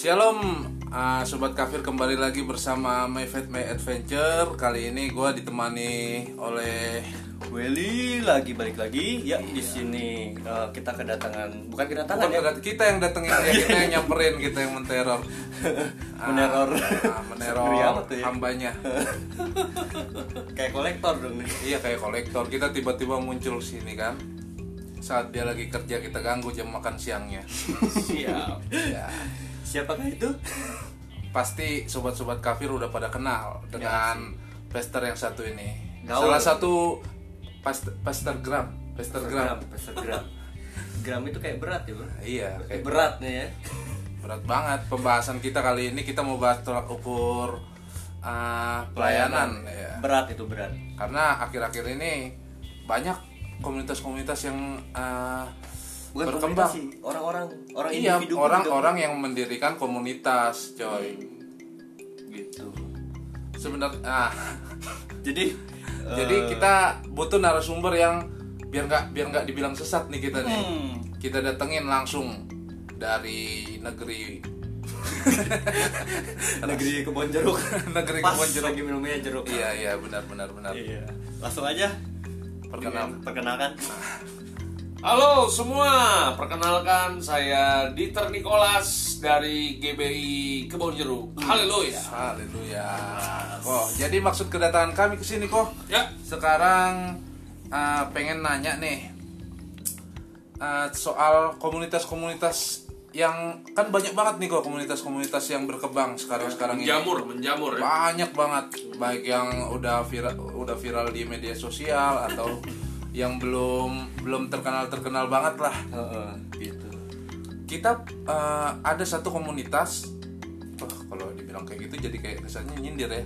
Shalom. Uh, Sobat Kafir kembali lagi bersama My Fat My Adventure. Kali ini gue ditemani oleh Welly lagi balik lagi. Ya di sini eh, kita kedatangan bukan kedatangan Bukan ya. kedat- kita yang datengin dia, kita yang nyamperin, kita yang menteror. Meneror. ah, Meneror ya. hambanya. Kayak kolektor dong nih. Iya kayak kolektor, kita tiba-tiba muncul sini kan. Saat dia lagi kerja kita ganggu jam makan siangnya. Siap. Ya. Siapakah itu? Pasti sobat-sobat kafir udah pada kenal dengan pester yang satu ini. Gaul. Salah satu pester, pester gram Pester gram. Peser gram. Gram itu kayak berat ya bro? Iya kayak berat nih ya. Berat banget pembahasan kita kali ini. Kita mau bahas tolak ukur uh, pelayanan ya. berat itu berat. Karena akhir-akhir ini banyak komunitas-komunitas yang uh, bukan berkembang. orang-orang orang iya orang-orang yang mendirikan komunitas coy. Juga gitu. Sebenarnya ah, jadi jadi kita butuh narasumber yang biar nggak biar nggak dibilang sesat nih kita nih. Hmm, kita datengin langsung dari negeri negeri kebon jeruk. Negeri pas. Kebon jeruk. Lagi minumnya jeruk. Iya iya benar benar benar. Iya langsung aja. Perkenal. perkenalkan Halo semua, perkenalkan saya Dieter Nicholas dari GBI Kebon Jeruk. Haleluya. Haleluya. Oh, jadi maksud kedatangan kami ke sini kok Ya, sekarang uh, pengen nanya nih uh, soal komunitas-komunitas yang kan banyak banget nih kok komunitas-komunitas yang berkembang sekarang-sekarang ini. menjamur, menjamur ya. Banyak banget, baik yang udah viral udah viral di media sosial atau yang belum belum terkenal terkenal banget lah. Heeh, gitu Kita uh, ada satu komunitas, oh, kalau dibilang kayak gitu jadi kayak kesannya nyindir ya.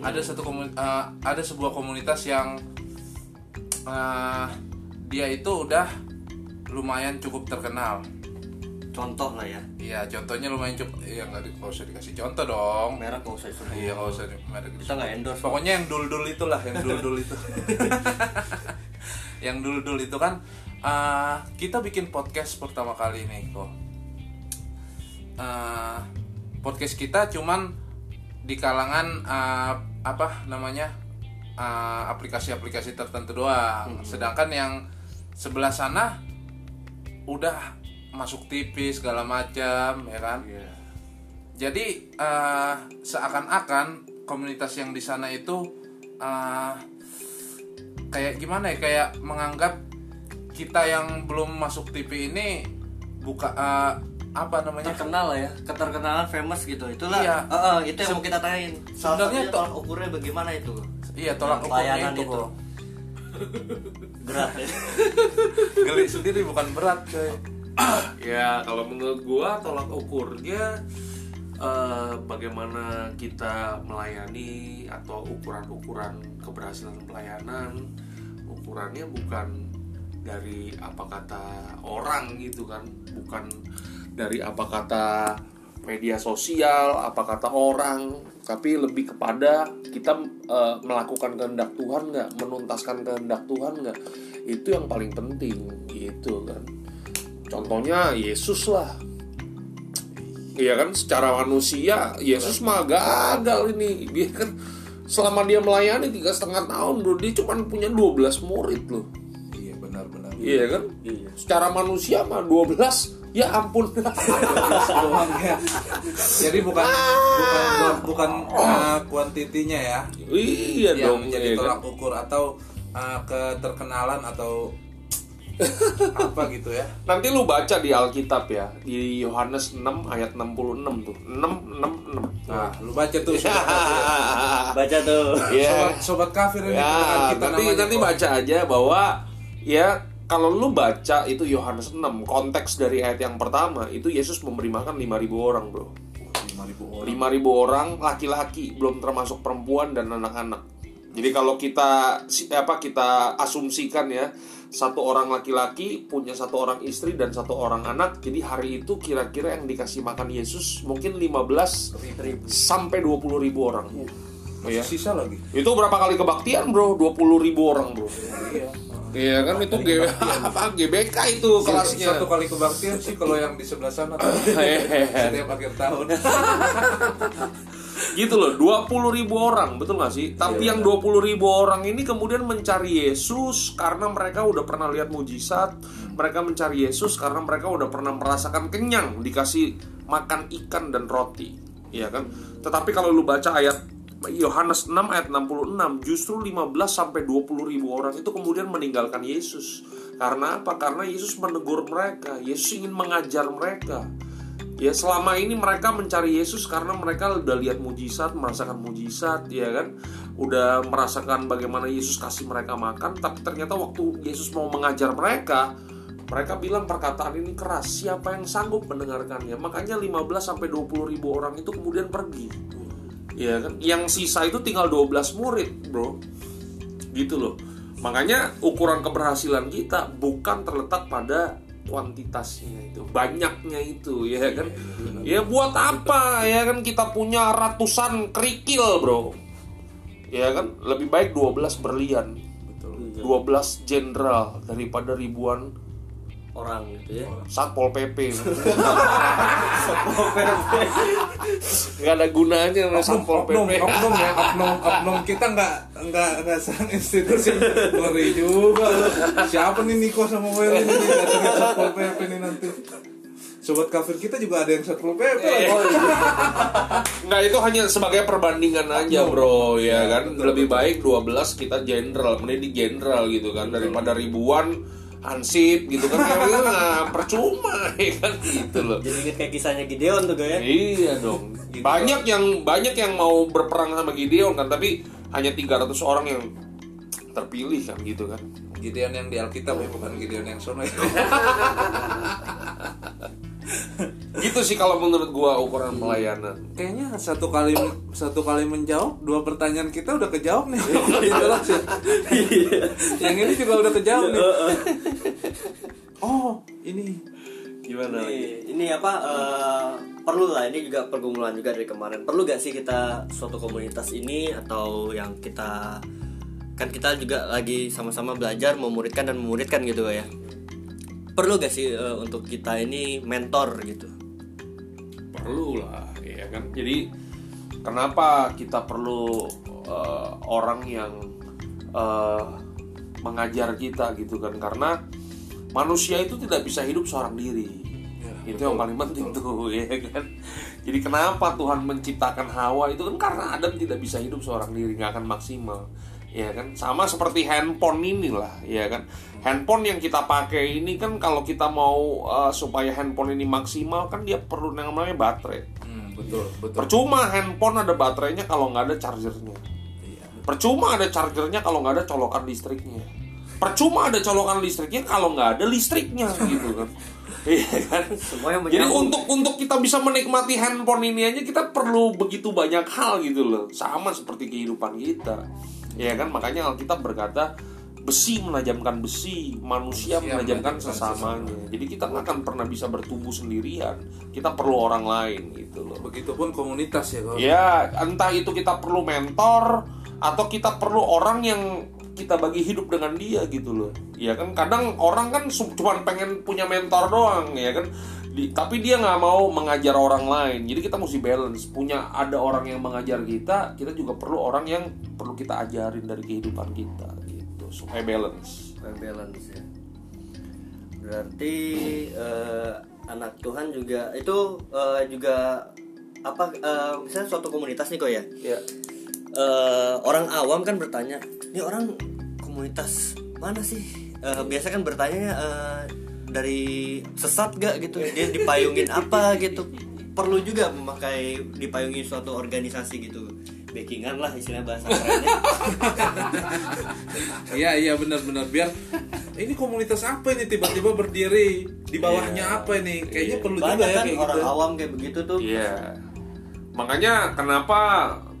Ada satu komun- uh, ada sebuah komunitas yang uh, dia itu udah lumayan cukup terkenal. contoh lah ya Iya, contohnya lumayan cukup. Iya nggak di- usah dikasih contoh dong. merek nggak usah Iya nggak usah merek kita nggak endorse Pokoknya yang dul-dul itulah, yang dul-dul itu. yang dul-dul itu kan eh, kita bikin podcast pertama kali nih kok. Eh, podcast kita cuman di kalangan eh, apa namanya eh, aplikasi-aplikasi tertentu doang. Sedangkan yang sebelah sana udah masuk TV segala macam ya kan. Iya. Jadi eh, seakan-akan komunitas yang di sana itu eh, kayak gimana ya? Kayak menganggap kita yang belum masuk TV ini buka eh, apa namanya? terkenal lah ya keterkenalan famous gitu itulah Iya. Heeh, itu yang mau kita tanyain sebenarnya tolak ukurnya bagaimana itu Iya tolak Yang ukurnya itu itu. berat ya Geli sendiri bukan berat coy. Ya, kalau menurut gua tolak ukurnya eh, bagaimana kita melayani atau ukuran-ukuran keberhasilan pelayanan. Ukurannya bukan dari apa kata orang gitu kan, bukan dari apa kata media sosial, apa kata orang, tapi lebih kepada kita eh, melakukan kehendak Tuhan nggak, menuntaskan kehendak Tuhan nggak, itu yang paling penting gitu kan. Contohnya Yesus lah. Iya kan secara manusia Yesus mah gagal ini dia kan selama dia melayani tiga setengah tahun bro dia cuma punya 12 murid loh Iya benar-benar. iya kan iya secara manusia mah 12 ya ampun doang ya. Jadi bukan bukan bukan uh, kuantitinya ya. iya yang dong menjadi iya kan? tolak ukur atau uh, keterkenalan atau apa gitu ya. nanti lu baca di Alkitab ya di Yohanes 6 ayat 66 tuh 6 6 6 Nah, lu baca tuh sobat kafir. baca tuh Iya. Sobat, sobat kafir ini Ya, kita nanti namanya nanti kok. baca aja bahwa ya kalau lu baca itu Yohanes 6 konteks dari ayat yang pertama itu Yesus memberi makan 5000 orang, Bro. 5.000 orang. 5000 orang laki-laki, belum termasuk perempuan dan anak-anak. Jadi kalau kita apa kita asumsikan ya, satu orang laki-laki punya satu orang istri dan satu orang anak. Jadi hari itu kira-kira yang dikasih makan Yesus mungkin 15 sampai 20 ribu orang. Oh, ya. Sisa lagi. Itu berapa kali kebaktian bro? 20 ribu orang bro Iya. Iya kan itu G apa GBK itu kelasnya. Satu kali kebaktian sih kalau yang di sebelah sana setiap akhir tahun. gitu loh 20 ribu orang betul gak sih? Tapi yang 20 ribu orang ini kemudian mencari Yesus karena mereka udah pernah lihat mujizat mereka mencari Yesus karena mereka udah pernah merasakan kenyang dikasih makan ikan dan roti ya kan? Tetapi kalau lu baca ayat Yohanes 6 ayat 66 justru 15 sampai 20 ribu orang itu kemudian meninggalkan Yesus. Karena apa? Karena Yesus menegur mereka Yesus ingin mengajar mereka Ya selama ini mereka mencari Yesus karena mereka udah lihat mujizat, merasakan mujizat, ya kan? Udah merasakan bagaimana Yesus kasih mereka makan, tapi ternyata waktu Yesus mau mengajar mereka, mereka bilang perkataan ini keras, siapa yang sanggup mendengarkannya? Makanya 15 sampai 20 ribu orang itu kemudian pergi. Ya kan? Yang sisa itu tinggal 12 murid, Bro. Gitu loh. Makanya ukuran keberhasilan kita bukan terletak pada kuantitasnya itu banyaknya itu ya kan? ya buat apa ya kan? Kita punya ratusan kerikil bro. Ya kan? Lebih baik 12 berlian 12 jenderal daripada ribuan orang gitu ya. Satpol pp nggak ada gunanya sama satpol oknum, pp oknum ya, oknum, oknum. Kita nggak nggak nggak serang institusi. Ngeri juga. Siapa nih Niko sama Wel ini? Datangin satpol pp nih nanti. Sobat kafir kita juga ada yang satpol pp lagi. Nggak itu hanya sebagai perbandingan aja bro. Ya kan? lebih baik 12 kita jenderal mending di jenderal gitu kan daripada ribuan hansip gitu kan ya nggak percuma ya kan? Gitu loh. Jadi inget kayak kisahnya Gideon tuh ya? Iya dong. Banyak yang banyak yang mau berperang sama Gideon kan tapi hanya 300 orang yang terpilih kan gitu kan. Gideon yang di Alkitab ya bukan Gideon yang sono ya. gitu sih kalau menurut gua ukuran pelayanan. Kayaknya satu kali satu kali menjawab dua pertanyaan kita udah kejawab nih. Jelas ya. yang ini juga udah kejawab nih. Oh, ini. Gimana ini, ini apa eh, perlu lah ini juga pergumulan juga dari kemarin. Perlu gak sih kita suatu komunitas ini atau yang kita kan kita juga lagi sama-sama belajar memuridkan dan memuridkan gitu ya perlu gak sih eh, untuk kita ini mentor gitu? Perlu lah ya kan? Jadi kenapa kita perlu eh, orang yang eh, mengajar kita gitu kan? Karena manusia itu tidak bisa hidup seorang diri. Itu yang paling penting tuh ya kan? Jadi kenapa Tuhan menciptakan Hawa itu kan karena Adam tidak bisa hidup seorang diri nggak akan maksimal ya kan sama seperti handphone ini lah ya kan handphone yang kita pakai ini kan kalau kita mau uh, supaya handphone ini maksimal kan dia perlu yang namanya baterai hmm, betul betul. percuma handphone ada baterainya kalau nggak ada chargernya Iya. percuma ada chargernya kalau nggak ada colokan listriknya percuma ada colokan listriknya kalau nggak ada listriknya gitu kan Iya kan? Jadi untuk untuk kita bisa menikmati handphone ini aja kita perlu begitu banyak hal gitu loh. Sama seperti kehidupan kita. Ya kan makanya Alkitab berkata besi menajamkan besi, manusia, Manusia menajamkan menajamkan sesamanya. Jadi kita nggak akan pernah bisa bertumbuh sendirian. Kita perlu orang lain gitu loh. Begitupun komunitas ya kalau Ya, entah itu kita perlu mentor atau kita perlu orang yang kita bagi hidup dengan dia gitu loh. Ya kan kadang orang kan cuma pengen punya mentor doang ya kan. Di- tapi dia nggak mau mengajar orang lain. Jadi kita mesti balance. Punya ada orang yang mengajar kita, kita juga perlu orang yang perlu kita ajarin dari kehidupan kita gitu supaya balance. Supaya balance ya berarti eh, anak Tuhan juga itu eh, juga apa eh, misalnya suatu komunitas nih kok ya Ya. Eh, orang awam kan bertanya ini orang komunitas mana sih Eh, biasa kan bertanya eh, dari sesat gak gitu? Dia dipayungin apa gitu? Perlu juga memakai dipayungi suatu organisasi gitu. Backingan lah istilah bahasa kerennya. Iya iya benar-benar biar ini komunitas apa ini tiba-tiba berdiri? Di bawahnya apa ini? Kayaknya perlu juga banyak ya kan kayak orang gitu. awam kayak begitu tuh. Iya. Makanya kenapa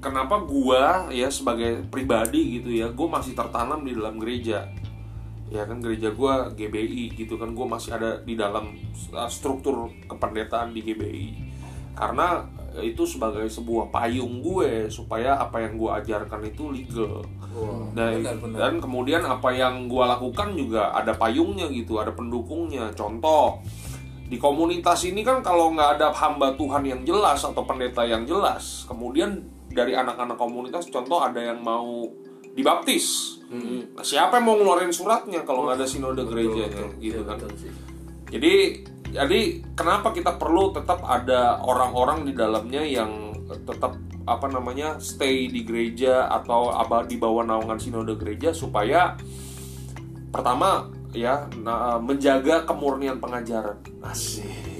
kenapa gua ya sebagai pribadi gitu ya, gua masih tertanam di dalam gereja. Ya kan gereja gua GBI gitu kan gua masih ada di dalam uh, struktur kependetaan di GBI. Karena itu sebagai sebuah payung gue supaya apa yang gue ajarkan itu legal Wah, dan, benar, benar. dan kemudian apa yang gue lakukan juga ada payungnya gitu ada pendukungnya contoh di komunitas ini kan kalau nggak ada hamba Tuhan yang jelas atau pendeta yang jelas kemudian dari anak-anak komunitas contoh ada yang mau dibaptis. Nah, siapa yang mau ngeluarin suratnya kalau nggak ada sinode gerejanya gitu kan? Betul jadi jadi kenapa kita perlu tetap ada orang-orang di dalamnya yang tetap apa namanya stay di gereja atau apa di bawah naungan sinode gereja supaya pertama ya nah, menjaga kemurnian pengajaran. Asik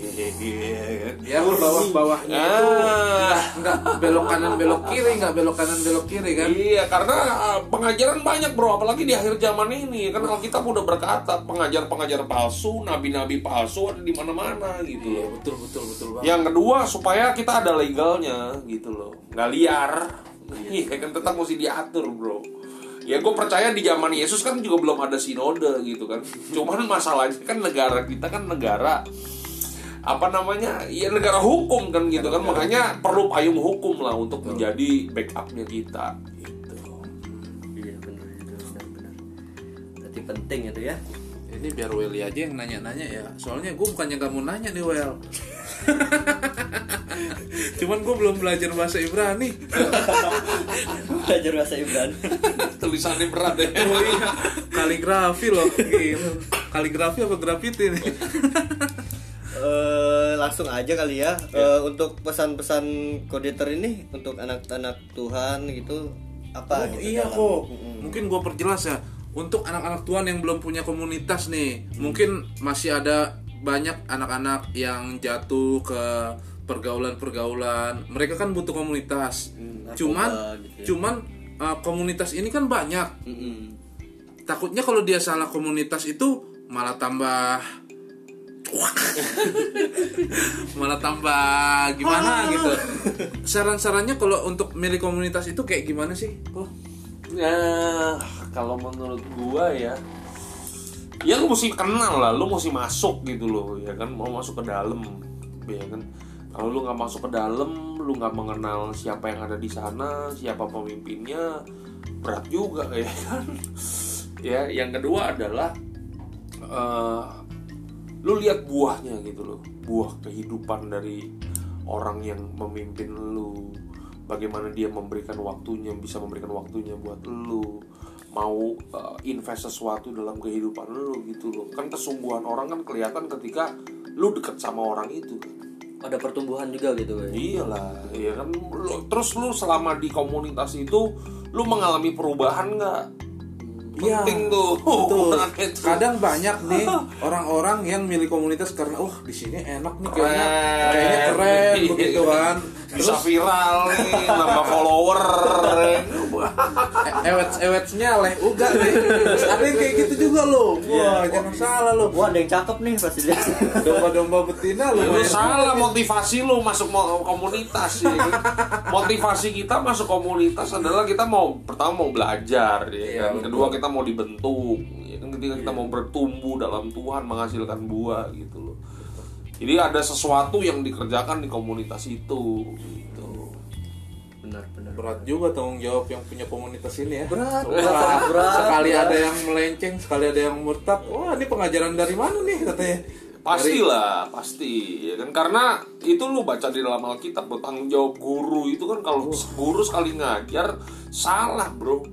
ya bawah-bawahnya itu. Ah. nggak nggak belok kanan belok kiri nggak belok kanan belok kiri kan? Iya, karena uh, pengajaran banyak bro, apalagi di akhir zaman ini. Kan Alkitab udah berkata pengajar-pengajar palsu, nabi-nabi palsu ada di mana-mana gitu Iya, betul betul betul banget. Yang kedua supaya kita ada legalnya gitu loh, nggak liar. Iya. Kan tetap mesti diatur bro. Ya gue percaya di zaman Yesus kan juga belum ada sinode gitu kan. Cuman masalahnya kan negara kita kan negara apa namanya ya negara hukum kan gitu kan. Makanya perlu payung hukum lah untuk menjadi backupnya kita gitu. Iya benar itu. Berarti penting itu ya. ini biar Welly aja yang nanya-nanya ya. Soalnya gue bukannya gak mau nanya nih Well cuman gue belum belajar bahasa Ibrani. Belajar bahasa Ibrani. tulisannya berat ya. Oh iya kaligrafi loh. Gitu kaligrafi apa grafiti nih Eh, langsung aja kali ya Eh, untuk pesan-pesan kodeter ini untuk anak-anak Tuhan gitu apa Oh, gitu iya dalam- kok. Mm-mm. Mungkin gue perjelas ya. Untuk anak-anak Tuhan yang belum punya komunitas nih, mungkin masih ada banyak anak-anak yang jatuh ke pergaulan-pergaulan. Mereka kan butuh komunitas. narkoba cuman, gitu ya. cuman uh, komunitas ini kan banyak. Mm-mm. Takutnya kalau dia salah komunitas itu malah tambah malah tambah gimana gitu. Saran-sarannya kalau untuk milih komunitas itu kayak gimana sih? Oh. Nah, kalau menurut gua ya, ya lu mesti kenal lah, lu mesti masuk gitu loh, ya kan, mau masuk ke dalam, ya kan. Kalau lu nggak masuk ke dalam, lu nggak mengenal siapa yang ada di sana, siapa pemimpinnya, berat juga ya kan. Ya, yang kedua adalah eh, lu lihat buahnya gitu loh, buah kehidupan dari orang yang memimpin lu. Bagaimana dia memberikan waktunya bisa memberikan waktunya buat lu. Mau uh, invest sesuatu dalam kehidupan lu gitu loh. Kan kesungguhan orang kan kelihatan ketika lu deket sama orang itu. Kan ada pertumbuhan juga gitu ya iyalah ya kan? Lu- terus lu selama di komunitas itu lu mengalami perubahan nggak Iya, penting tuh Betul. itu. Kadang banyak nih orang-orang yang milih komunitas karena wah di sini enak nih kayaknya Keren. kayaknya keren begitu kan. Bisa viral nih nambah follower ewet-ewetnya leh uga nih. Ada yang kayak gitu juga loh. Wah, jangan salah loh. wah ada yang cakep nih pasti dia Domba-domba betina lu. Lu salah motivasi lu masuk komunitas ya. kan? Motivasi kita masuk komunitas adalah kita mau pertama mau belajar ya Iya, kan. Kedua kita mau dibentuk. Ya kan ketika kita mau bertumbuh dalam Tuhan menghasilkan buah gitu loh. Jadi ada sesuatu yang dikerjakan di komunitas itu gitu. benar benar Berat juga tanggung jawab yang punya komunitas ini ya. berat Wah, berat berat sekali berat. ada yang melenceng, sekali ada yang murtad. Wah, ini pengajaran dari mana nih katanya? Pastilah, pasti ya kan karena itu lu baca di dalam Alkitab bro, tanggung jawab guru itu kan kalau guru sekali ngajar salah bro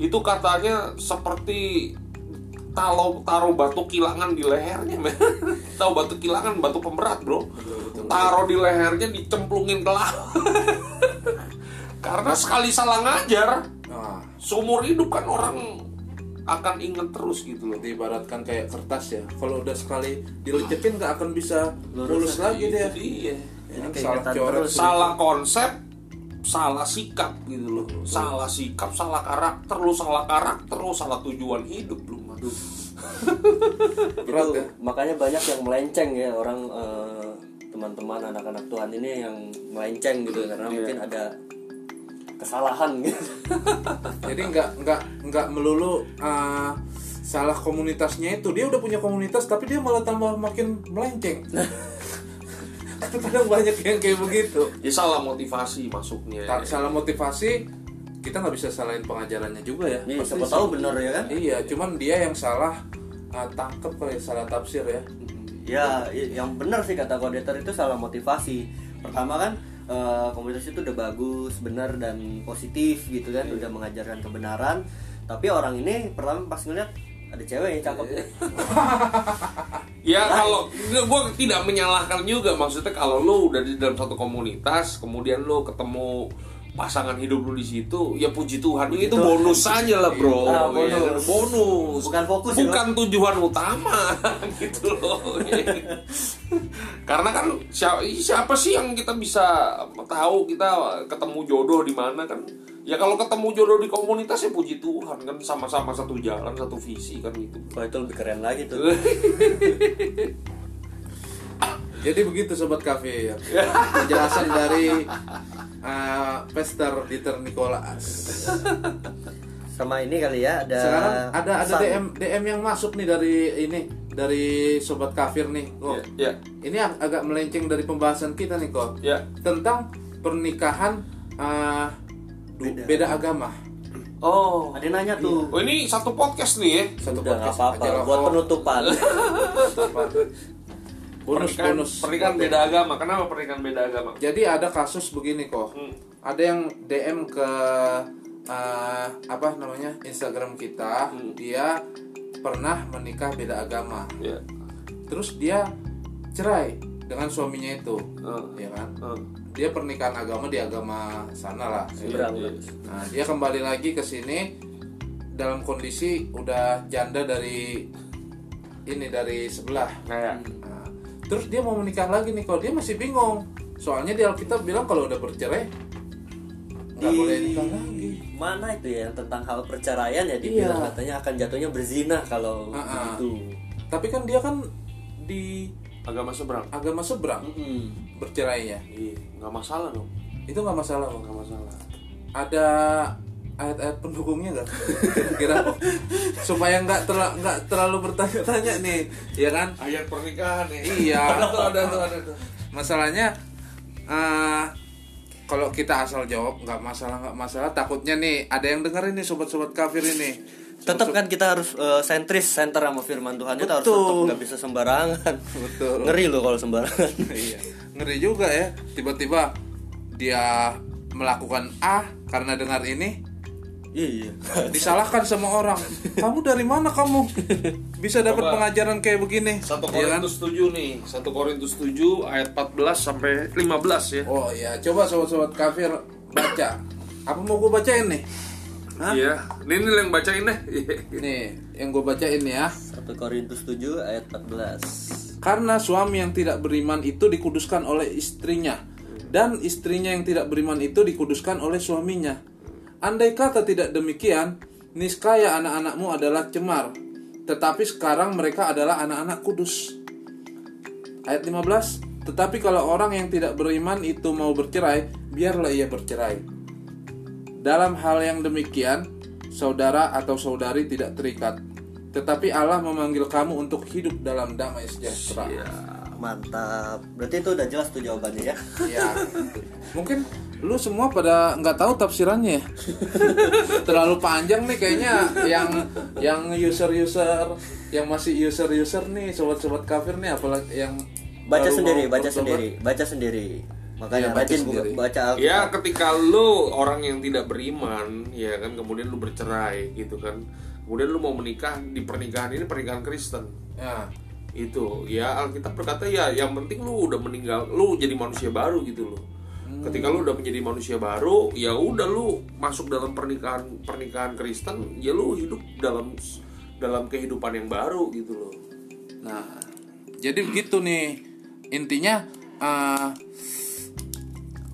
itu katanya seperti taruh taruh batu kilangan di lehernya men. Tahu batu kilangan batu pemberat bro. Taruh di lehernya dicemplungin ke laut. Karena sekali salah ngajar Nah, seumur hidup kan orang akan inget terus gitu loh. Diibaratkan kayak kertas ya. Kalau udah sekali dilecekin nggak akan bisa lurus lagi. dia. iya Ya, salah terus. salah konsep salah sikap gitu loh. Salah sikap salah karakter. Lu salah karakter lu salah tujuan hidup lu mah Berat Itu ya. makanya banyak yang melenceng ya orang eh, teman-teman anak-anak Tuhan ini yang melenceng gitu karena Iya. mungkin ada kesalahan gitu Jadi nggak nggak nggak melulu uh, salah komunitasnya itu dia udah punya komunitas tapi dia malah tambah makin melenceng. kadang banyak yang kayak begitu Ya salah motivasi masuknya. Salah motivasi kita nggak bisa salahin pengajarannya juga ya Iya, Pasti siapa tahu bener ya kan? iya cuman dia yang salah uh, tangkep kali salah tafsir ya Ya, yang benar sih kata koordinator itu salah motivasi. Pertama kan eh, komunitas itu udah bagus, benar dan positif gitu kan, udah mengajarkan kebenaran. Tapi orang ini pertama pas ngeliat ada cewek yang cakep ya. Ya kalau gue tidak menyalahkan juga maksudnya kalau lo udah di dalam satu komunitas kemudian lo ketemu pasangan hidup lo di situ ya puji Tuhan itu bonus saja lah bro. Ah, bonus. Ya bonus. Bukan fokus ya, bukan tujuan utama gitu loh. Karena kan siapa, siapa sih yang kita bisa tahu kita ketemu jodoh di mana kan? Ya kalau ketemu jodoh di komunitas ya puji Tuhan kan sama-sama satu jalan satu visi kan gitu. Wah itu lebih keren lagi tuh. jadi begitu sobat kafe ya penjelasan dari uh, Pester Dieter Nicholas Sama ini kali ya ada sekarang ada ada pesan. DM DM yang masuk nih dari ini dari sobat kafir nih kok ya ini ag- agak melenceng dari pembahasan kita nih kok ya tentang pernikahan uh, du- beda. agama. Oh. Ada yang nanya tuh. Oh ini satu podcast nih ya. satu Udah nggak podcast. apa-apa. Buat penutupan. bonus pernikahan, bonus pernikahan beda agama. Kenapa pernikahan beda agama? jadi ada kasus begini kok Hmm. ada yang DM ke uh, apa namanya Instagram kita Hmm. dia pernah menikah beda agama Ya. terus dia cerai dengan suaminya itu Oh. ya kan Oh. dia pernikahan agama di agama sana lah. Iya. nah dia kembali lagi ke sini dalam kondisi udah janda dari ini dari sebelah Kayak Nah, terus dia mau menikah lagi nih kalau dia masih bingung soalnya di Alkitab bilang kalau udah bercerai nggak Di boleh nikah lagi mana itu ya yang tentang hal perceraian ya dibilang Iya. katanya akan jatuhnya berzina kalau Ah-ah. itu. tapi kan dia kan di agama seberang. agama seberang Mm-mm. bercerainya Iya, nggak masalah dong. itu nggak masalah kok Nggak masalah. ada ayat-ayat pendukungnya nggak kira-kira supaya nggak terla- nggak terlalu bertanya-tanya nih ya kan Ayat pernikahan ya. iya tuh, ada tuh, ada tuh. masalahnya eh, kalau kita asal jawab nggak masalah nggak masalah takutnya nih ada yang dengerin nih sobat-sobat kafir ini Tetap kan kita harus eh, sentris center sama firman Tuhan kita harus Betul. tetap nggak bisa sembarangan. Betul. Ngeri loh kalau sembarangan. iya ngeri juga ya tiba-tiba dia melakukan A karena dengar ini iya. disalahkan sama orang kamu dari mana kamu bisa dapat pengajaran kayak begini 1 Iya kan? Korintus 7 nih. 1 Korintus 7 ayat 14 sampai 15 ya. oh ya coba sobat-sobat kafir baca apa mau gue bacain nih Hah? Iya, ini nih yang bacain deh. nih yang gue bacain nih ya 1 Korintus 7 ayat 14. Karena suami yang tidak beriman itu dikuduskan oleh istrinya Dan istrinya yang tidak beriman itu dikuduskan oleh suaminya Andai kata tidak demikian Niscaya anak-anakmu adalah cemar Tetapi sekarang mereka adalah anak-anak kudus Ayat 15 Tetapi kalau orang yang tidak beriman itu mau bercerai Biarlah ia bercerai dalam hal yang demikian, saudara atau saudari tidak terikat, tetapi Allah memanggil kamu untuk hidup dalam damai sejahtera. Iya. Mantap. Berarti itu udah jelas tuh jawabannya ya. Ya, mungkin lu semua pada nggak tahu tafsirannya. ya? Terlalu panjang nih kayaknya yang yang user-user yang masih user-user nih sobat-sobat kafir nih apalagi yang Baca baru sendiri, baca bertobat. sendiri, baca sendiri. Makanya Iya, baca rajin sendiri. baca Alkitab. Ya ketika lu orang yang tidak beriman ya kan kemudian lu bercerai gitu kan kemudian lu mau menikah di pernikahan ini pernikahan Kristen Ya, itu ya Alkitab berkata ya yang penting lu udah meninggal lu jadi manusia baru gitu loh. Ketika lu udah menjadi manusia baru ya udah lu masuk dalam pernikahan pernikahan Kristen ya lu hidup dalam dalam kehidupan yang baru gitu loh. Nah, jadi begitu nih. Intinya eh,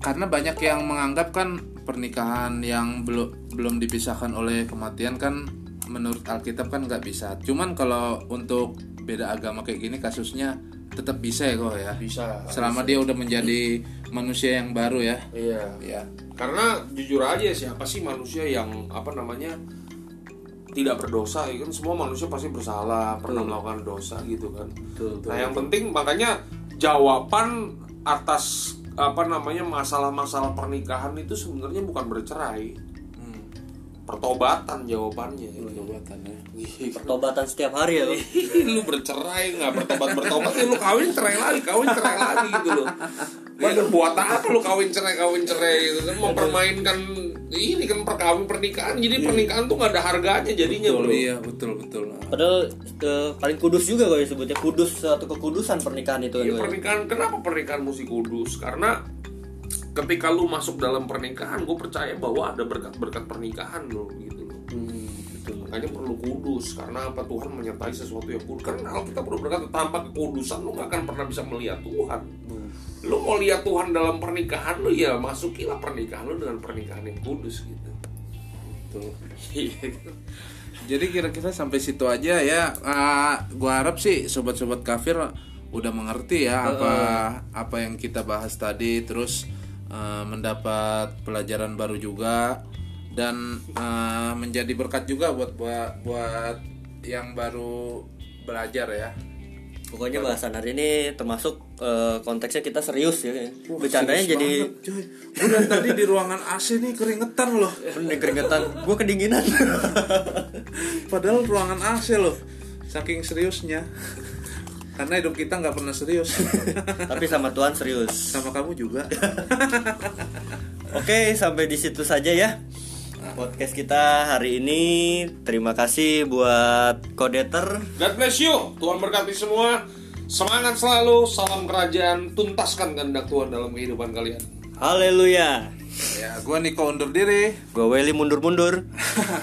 karena banyak yang menganggap kan pernikahan yang belum belum dipisahkan oleh kematian kan menurut Alkitab kan nggak bisa. Cuman kalau untuk beda agama kayak gini kasusnya tetap bisa ya kok ya. bisa Selama dia udah menjadi manusia yang baru ya. iya Ya. karena jujur aja siapa sih manusia yang apa namanya tidak berdosa ya kan semua manusia pasti bersalah pernah melakukan dosa gitu kan betul. nah yang penting makanya jawaban atas apa namanya masalah-masalah pernikahan itu sebenarnya bukan bercerai Hmm. pertobatan jawabannya Pertobatan ya. Pertobatan setiap hari ya. Bang. lu bercerai nggak bertobat bertobat. Ya lu kawin cerai lagi kawin cerai lagi gitu loh. Ya, buat apa lu kawin cerai kawin cerai gitu kan? Mempermainkan ini kan perkawin pernikahan. Jadi pernikahan tuh nggak ada harganya jadinya Betul, bro. iya betul betul. Padahal eh, paling kudus juga kalau disebutnya kudus atau kekudusan pernikahan itu Ya, kan. pernikahan kenapa pernikahan mesti kudus? Karena ketika lu masuk dalam pernikahan gue percaya bahwa ada berkat-berkat pernikahan lo makanya perlu kudus. Karena apa? Tuhan menyertai sesuatu yang kudus. Karena Alkitab udah berkata tanpa kekudusan lu gak akan pernah bisa melihat Tuhan. Lu mau lihat Tuhan dalam pernikahan lu ya masukilah pernikahan lu dengan pernikahan yang kudus gitu. Iya. Jadi kira-kira sampai situ aja ya. Ah, gua harap sih sobat-sobat kafir udah mengerti ya apa apa yang kita bahas tadi. Terus eh, mendapat pelajaran baru juga dan eh, menjadi berkat juga buat buat buat yang baru belajar ya. Pokoknya bahasan hari ini termasuk eh, konteksnya kita serius ya. Bercandanya jadi dari tadi di ruangan AC nih keringetan loh. Bener keringetan. Gue kedinginan. Padahal ruangan AC loh. Saking seriusnya. Karena hidup kita nggak pernah serius. Tapi sama Tuhan serius. Sama kamu juga. Oke, sampai di situ saja ya. Podcast kita hari ini. Terima kasih buat kodeter. God bless you Tuhan berkati semua semangat selalu salam kerajaan tuntaskan kehendak Tuhan dalam kehidupan kalian Haleluya. ya, gua Niko undur diri. Gue Welly mundur-mundur.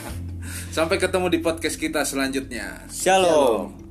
Sampai ketemu di podcast kita selanjutnya. Shalom.